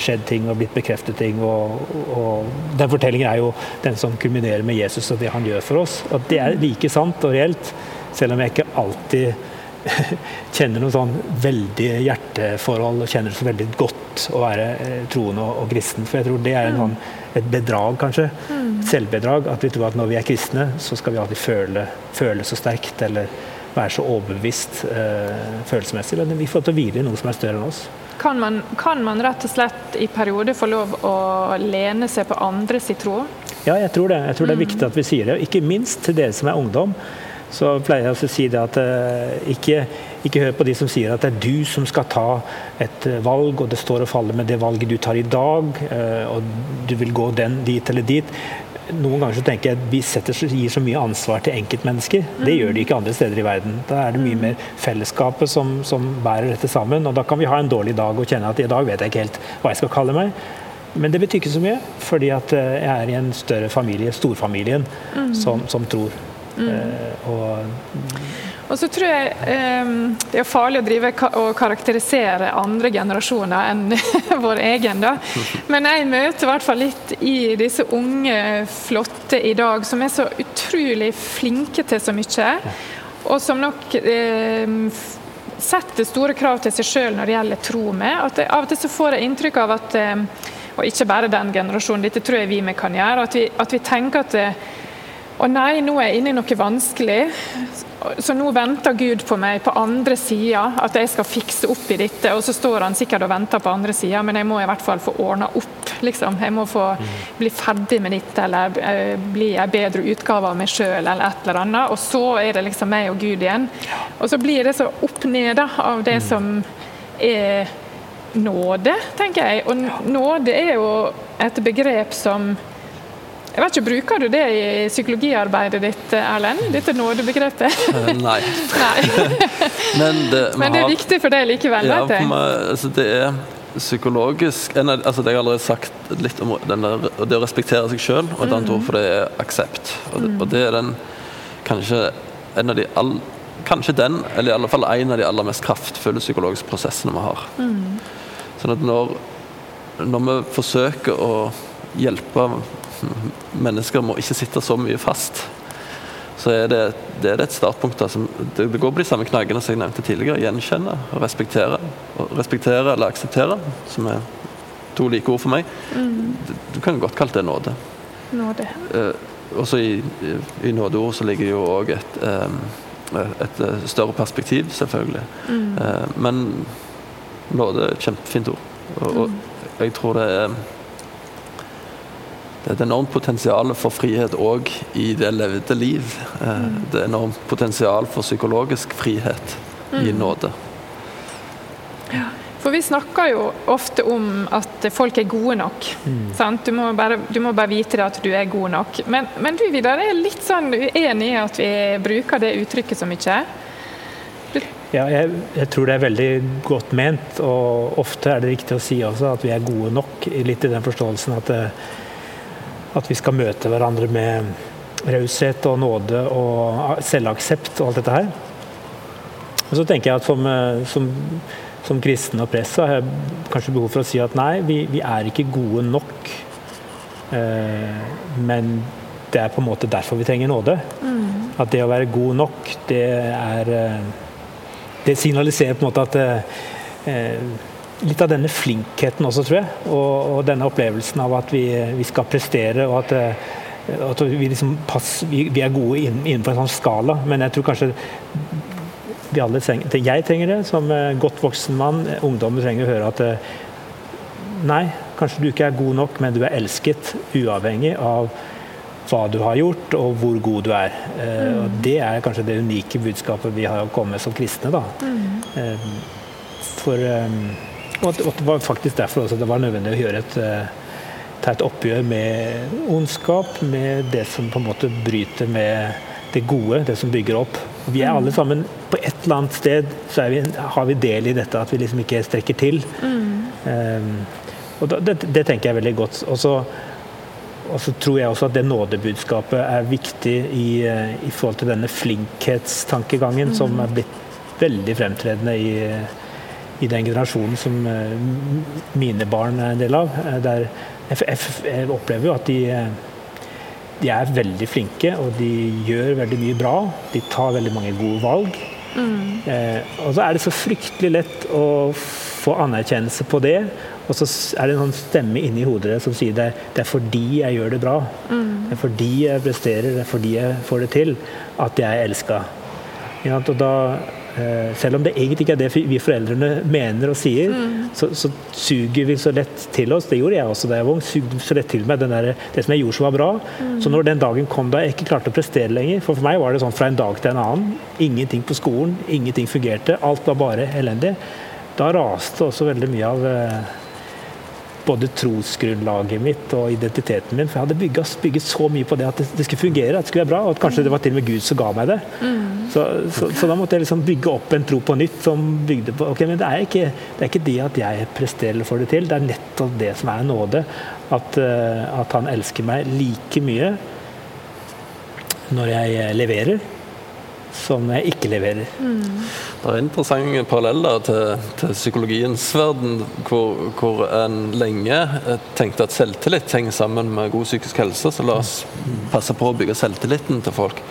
skjedd ting og blitt bekreftet ting. Og, og den fortellingen er jo den som kulminerer med Jesus og det han gjør for oss. At det er like sant og reelt, selv om jeg ikke alltid kjenner noe sånn veldig hjerteforhold og kjenner det så veldig godt å være eh, troende og, og kristen. For jeg tror det er en sånn, et bedrag, kanskje. Mm. Selvbedrag. At vi tror at når vi er kristne, så skal vi alltid føle, føle så sterkt. eller være så overbevist eh, følelsesmessig. Men vi får til å hvile i noe som er større enn oss. Kan man, kan man, rett og slett i perioder få lov å lene seg på andre sin tro? Ja, jeg tror det. Jeg tror det er mm. viktig at vi sier det. Ikke minst til dere som er ungdom. Så pleier jeg å si det at uh, ikke, ikke, hør på de som sier at det er du som skal ta et uh, valg, og det står og faller med det valget du tar i dag, uh, og du vil gå den dit eller dit noen ganger så tenker jeg at vi setter, gir så mye ansvar til enkeltmennesker. Det gjør de ikke andre steder i verden. Da er det mye mer fellesskapet som, som bærer dette sammen. Og da kan vi ha en dårlig dag og kjenne at i dag vet jeg ikke helt hva jeg skal kalle meg. Men det betyr ikke så mye, fordi at eh, jeg er i en større familie, storfamilien, mm. som, som, tror. Mm. Eh, og og så tror jeg eh, det er farlig å drive og karakterisere andre generasjoner enn vår egen. da. Men jeg møter i hvert fall litt i disse unge, flotte i dag, som er så utrolig flinke til så mye. Og som nok eh, setter store krav til seg sjøl når det gjelder tro med. At av og til så får jeg inntrykk av at eh, Og ikke bare den generasjonen, dette tror jeg vi kan gjøre. At vi, at vi tenker at og nei, nå er jeg inne i noe vanskelig. Så nå venter Gud på meg på andre sida, at jeg skal fikse opp i dette. Og så står han sikkert og venter på andre sida, men jeg må i hvert fall få ordna opp. Liksom. Jeg må få bli ferdig med dette, eller eh, bli en bedre utgave av meg sjøl, eller et eller annet. Og så er det liksom meg og Gud igjen. Og så blir det så opp ned da, av det som er nåde, tenker jeg. Og nåde er jo et begrep som jeg vet ikke, Bruker du det i psykologiarbeidet ditt, Erlend? Dette nådebegrepet? Eh, Nei. Nei. Men det, Men det er har- viktig for deg likevel? Ja, for jeg. meg, altså det er psykologisk en altså Det har jeg allerede sagt litt om denne, det å respektere seg sjøl, og et annet ord for det er aksept. Og det, og det er den kanskje en av de all, Kanskje den, eller i alle fall en av de aller mest kraftfulle psykologiske prosessene vi har. Sånn at når, når vi forsøker å hjelpe mennesker må ikke sitte så mye fast, så er det, det er et startpunkt. da, som, det, det går på de samme knaggene som jeg nevnte tidligere. Gjenkjenne og respektere. Og respektere eller akseptere, som er to like ord for meg. Du, du kan godt kalle det nåde. Nåde. Eh, også i, i, i nådeord så ligger jo òg et, eh, et eh, større perspektiv, selvfølgelig. Eh, men nåde er et kjempefint ord. Og, og jeg tror det er det er et enormt potensial for frihet òg i det levde liv. Eh, Det er enormt potensial for psykologisk frihet i nåde. For vi snakker jo ofte om at folk er gode nok. Sant? Du, må bare, du må bare vite det at du er god nok. Men, men du Vidar, er litt sånn uenig i at vi bruker det uttrykket så mye? Ja, jeg, jeg tror det er veldig godt ment, og ofte er det riktig å si også at vi er gode nok. Litt i den forståelsen at, eh, at vi skal møte hverandre med raushet og nåde og selvaksept og alt dette her. Og så tenker jeg at som, eh, som, som kristen og prest så har jeg kanskje behov for å si at nei, vi, vi er ikke gode nok. Eh, men det er på en måte derfor vi trenger nåde. At det å være god nok, det er eh, det signaliserer på en måte at eh, Litt av denne flinkheten også, tror jeg. Og, og denne opplevelsen av at vi, vi skal prestere, og at, eh, at vi, liksom pass, vi, vi er gode innenfor en sånn skala. Men jeg tror kanskje vi alle trenger, jeg trenger det som eh, godt voksen mann. Ungdommen trenger å høre at eh, Nei, kanskje du ikke er god nok, men du er elsket uavhengig av hva du har gjort og hvor god du er. Mm. Det er kanskje det unike budskapet vi har å komme med som kristne. da. Mm. for, og at- det var faktisk derfor også det var nødvendig å gjøre et, eh, ta et oppgjør med ondskap, med det som på en måte bryter med det gode, det som bygger opp. Vi er alle sammen På et eller annet sted så vi, har vi del i dette at vi liksom ikke strekker til. Eh, og da, det, det tenker jeg veldig godt. Og så og så tror jeg også at det nådebudskapet er viktig i, eh, i forhold til denne flinkhetstankegangen som er blitt veldig fremtredende i, i den generasjonen som eh, mine barn er en del av. Eh, Der jeg, opplever jo at de, eh, de er veldig flinke, og de gjør veldig mye bra. De tar veldig mange gode valg. Eh, og så er det så fryktelig lett å få anerkjennelse på det. Og så er det en sånn stemme inni hodet som sier det, det er fordi jeg gjør det bra. Det er fordi jeg presterer, det er fordi jeg får det til, at jeg er elska. Ja, og da, selv om det egentlig ikke er det vi foreldrene mener og sier, så, så suger vi så lett til oss. Det gjorde jeg også da jeg var ung. Sugde så lett til meg den der, det som jeg gjorde som var bra. Så når den dagen kom da jeg ikke klarte å prestere lenger For for meg var det sånn fra en dag til en annen. Ingenting på skolen, ingenting fungerte. Alt var bare elendig. Da raste også veldig mye av eh, både trosgrunnlaget mitt og identiteten min. For jeg hadde bygget, bygget så mye på det at det, det skulle fungere, at det skulle være bra. Og at kanskje det var til og med Gud som ga meg det. Så, så, så da måtte jeg liksom bygge opp en tro på nytt som bygde på Ok, men det er ikke det, er ikke det at jeg presterer eller får det til, det er nettopp det som er nåde. At, eh, at han elsker meg like mye når jeg leverer, som jeg ikke leverer. Det er en interessant parallell til, til psykologiens verden, hvor, hvor en lenge eh, tenkte at selvtillit henger sammen med god psykisk helse, så la oss passe på å bygge selvtilliten til folk.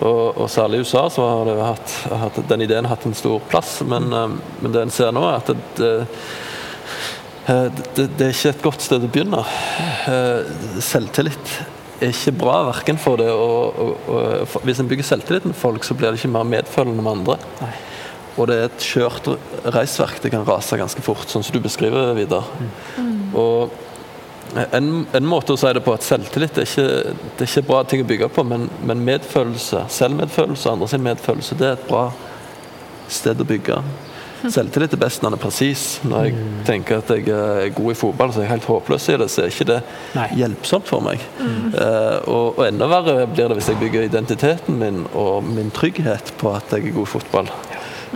Og, og særlig i USA så har hatt, hatt, den ideen hatt en stor plass, men, mm. men det en ser nå, er at det, det, eh, det, er ikke et godt sted å begynne. Selvtillit er ikke bra verken for det og, og, og for, Hvis en bygger selvtillit med folk, så blir det ikke mer medfølende med andre. Nei. Og det er et kjørt reisverk. Det kan rase ganske fort, sånn som du beskriver, Vidar. Og en, en måte å si det på at selvtillit er ikke, det er ikke bra ting å bygge på, men, men medfølelse, selvmedfølelse og andre sin medfølelse, det er et bra sted å bygge. Selvtillit er best når den er presis. Når jeg tenker at jeg er god i fotball, så er jeg helt håpløs i det, så er ikke det Nei. hjelpsomt for meg. Eh, og, og enda verre blir det hvis jeg bygger identiteten min og min trygghet på at jeg er god i fotball.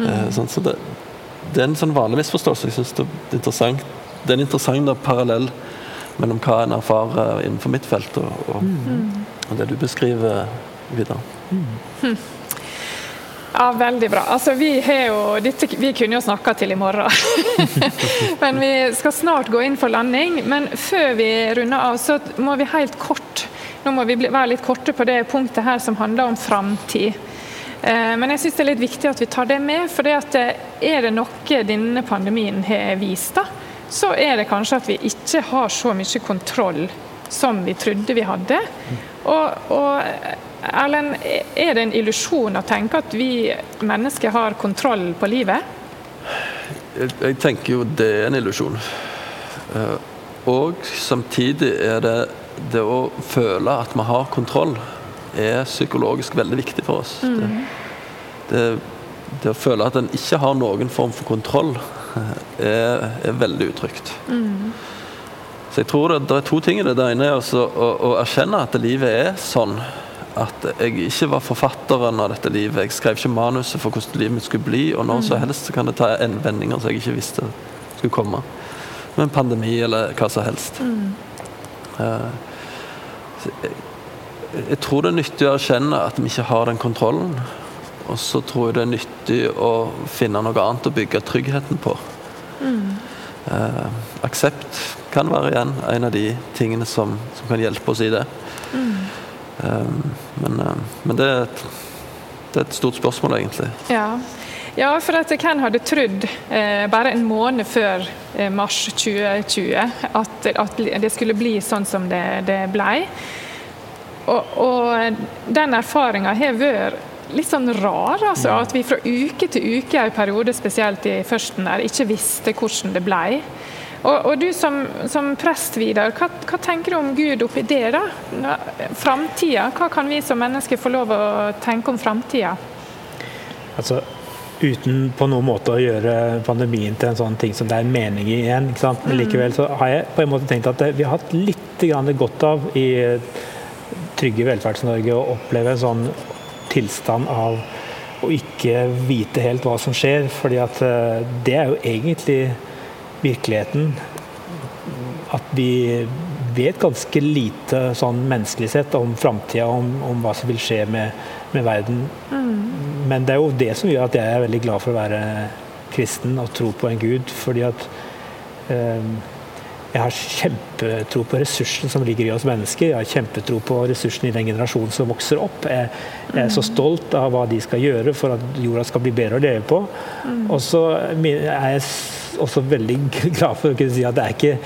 Eh, sånn, så det, det er en sånn vanlig misforståelse. Jeg synes det er interessant. Det er en interessant da, parallell mellom hva en erfarer innenfor mitt felt, og, og, og det du beskriver videre. Ja, veldig bra. Altså, vi, jo, dette, vi kunne jo snakka til i morgen. men vi skal snart gå inn for landing. Men før vi runder av, så må vi helt kort nå må vi være litt korte på det punktet her som handler om framtid. Eh, men jeg syns det er litt viktig at vi tar det med. For det at eh, er det noe denne pandemien har vist, da, så er det kanskje at vi ikke har så mye kontroll som vi trodde vi hadde. Og, og Erlend, er det en illusjon å tenke at vi mennesker har kontroll på livet? Jeg, jeg tenker jo det er en illusjon. Eh, og samtidig er det det å føle at vi har kontroll, er psykologisk veldig viktig for oss. Det, det, det å føle at en ikke har noen form for kontroll, er, er veldig utrygt. Så jeg tror det, det er to ting i det. Det ene er også å, å erkjenne at livet er sånn. At jeg ikke var forfatteren av dette livet. Jeg skrev ikke manuset for hvordan livet mitt skulle bli. Og når som helst så kan det ta en vendinger som jeg ikke visste skulle komme. Med en pandemi eller hva som helst. Mm. Uh, jeg, jeg tror det er nyttig å erkjenne at vi ikke har den kontrollen. Og så tror jeg det er nyttig å finne noe annet å bygge tryggheten på. Eh, aksept kan være igjen en av de tingene som, som kan hjelpe oss i det. Eh, men eh, men det, er et, det er et stort spørsmål, egentlig. Ja. ja, for at hvem hadde trodd eh, bare en måned før eh, mars 2020 at, at det skulle bli sånn som det, det ble? Og, og den erfaringa har vært litt sånn rar, altså. At vi fra uke til uke i periode, spesielt i førsten der, ikke visste hvordan det blei. Og, og du som, som prest, Vidar, hva, hva tenker du om Gud oppi det? da? Framtida, hva kan vi som mennesker få lov å tenke om framtida? Altså, uten på noen måte å gjøre pandemien til en sånn ting som det er mening i igjen. Men likevel så har jeg på en måte tenkt at vi har hatt litt grann godt av i trygge Velferds-Norge å oppleve en sånn tilstand av å ikke vite helt hva som skjer. fordi at eh, det er jo egentlig virkeligheten. At vi vet ganske lite sånn menneskelig sett om framtida, om, om hva som vil skje med, med verden. Men det er jo det som gjør at jeg er veldig glad for å være kristen og tro på en gud. Fordi at eh, jeg har kjempetro på ressursen som ligger i oss mennesker. Jeg har kjempetro på ressursen i den generasjonen som vokser opp. Jeg, jeg er så stolt av hva de skal gjøre for at jorda skal bli bedre å leve på. Og så er jeg også veldig glad for å kunne si at det er ikke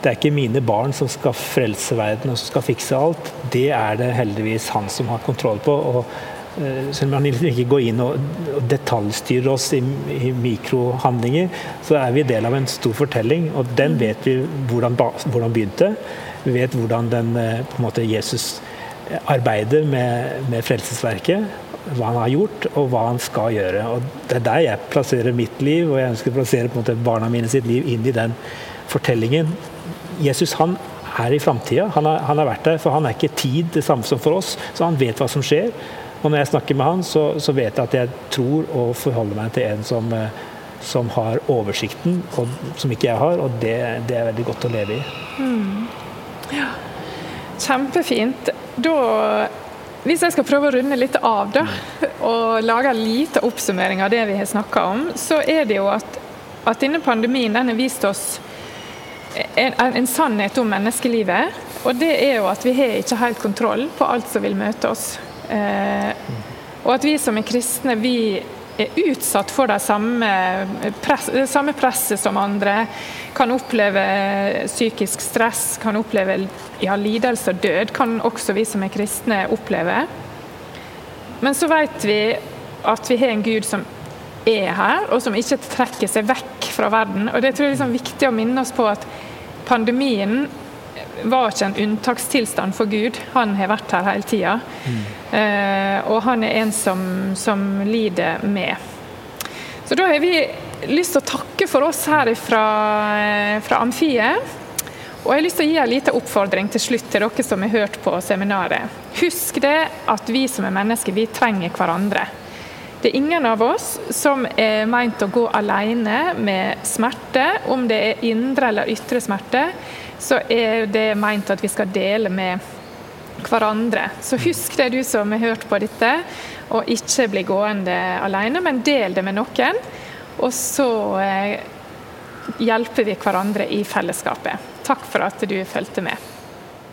det er ikke mine barn som skal frelse verden og som skal fikse alt. Det er det heldigvis han som har kontroll på. og eh, selv om han ikke går inn og, detaljstyrer oss i, i mikrohandlinger, så er vi del av en stor fortelling, og den vet vi hvordan, hvordan begynte. Vi vet hvordan den, eh, på en måte Jesus arbeider med, med frelsesverket. Hva han har gjort, og hva han skal gjøre. Og Det er der jeg plasserer mitt liv, og jeg ønsker å plassere måte barna mine sitt liv inn i den fortellingen. Jesus han er i framtida. Han, har- vært der, for han er ikke tid det samme som for oss. Så han vet hva som skjer. Og når jeg snakker med han, så, så vet jeg at jeg tror og forholder meg til en som, eh, som har oversikten, og, som ikke jeg har. Og det, det er veldig godt å leve i. Ja, Kjempefint. Da, hvis jeg skal prøve å runde litt av da, og lage en liten oppsummering av det vi har snakka om, så er det jo at, at denne pandemien den har vist oss en, en sannhet om menneskelivet. Og det er jo at vi har ikke helt kontroll på alt som vil møte oss. Eh, og at vi som er kristne, vi er utsatt for det samme, press, samme presset som andre. Kan oppleve psykisk stress, kan oppleve ja, lidelse og død. Kan også vi som er kristne oppleve. Men så vet vi at vi har en Gud som er her, og som ikke trekker seg vekk fra verden. Og Det tror jeg er liksom viktig å minne oss på at pandemien var ikke en unntakstilstand for Gud. Han har vært her hele tida. Mm. Eh, og han er en som, som, lider med. Så da har vi lyst til å takke for oss her fra, fra Amfiet. Og jeg har lyst til å gi en liten oppfordring til slutt til dere som har hørt på seminaret. Husk det at vi som er mennesker, vi trenger hverandre. Det er ingen av oss som er meint å gå alene med smerte. Om det er indre eller ytre smerte, så er det meint at vi skal dele med hverandre. Så husk det, du som har hørt på dette, og ikke bli gående alene, men del det med noen. Og så eh, hjelper vi hverandre i fellesskapet. Takk for at du fulgte med.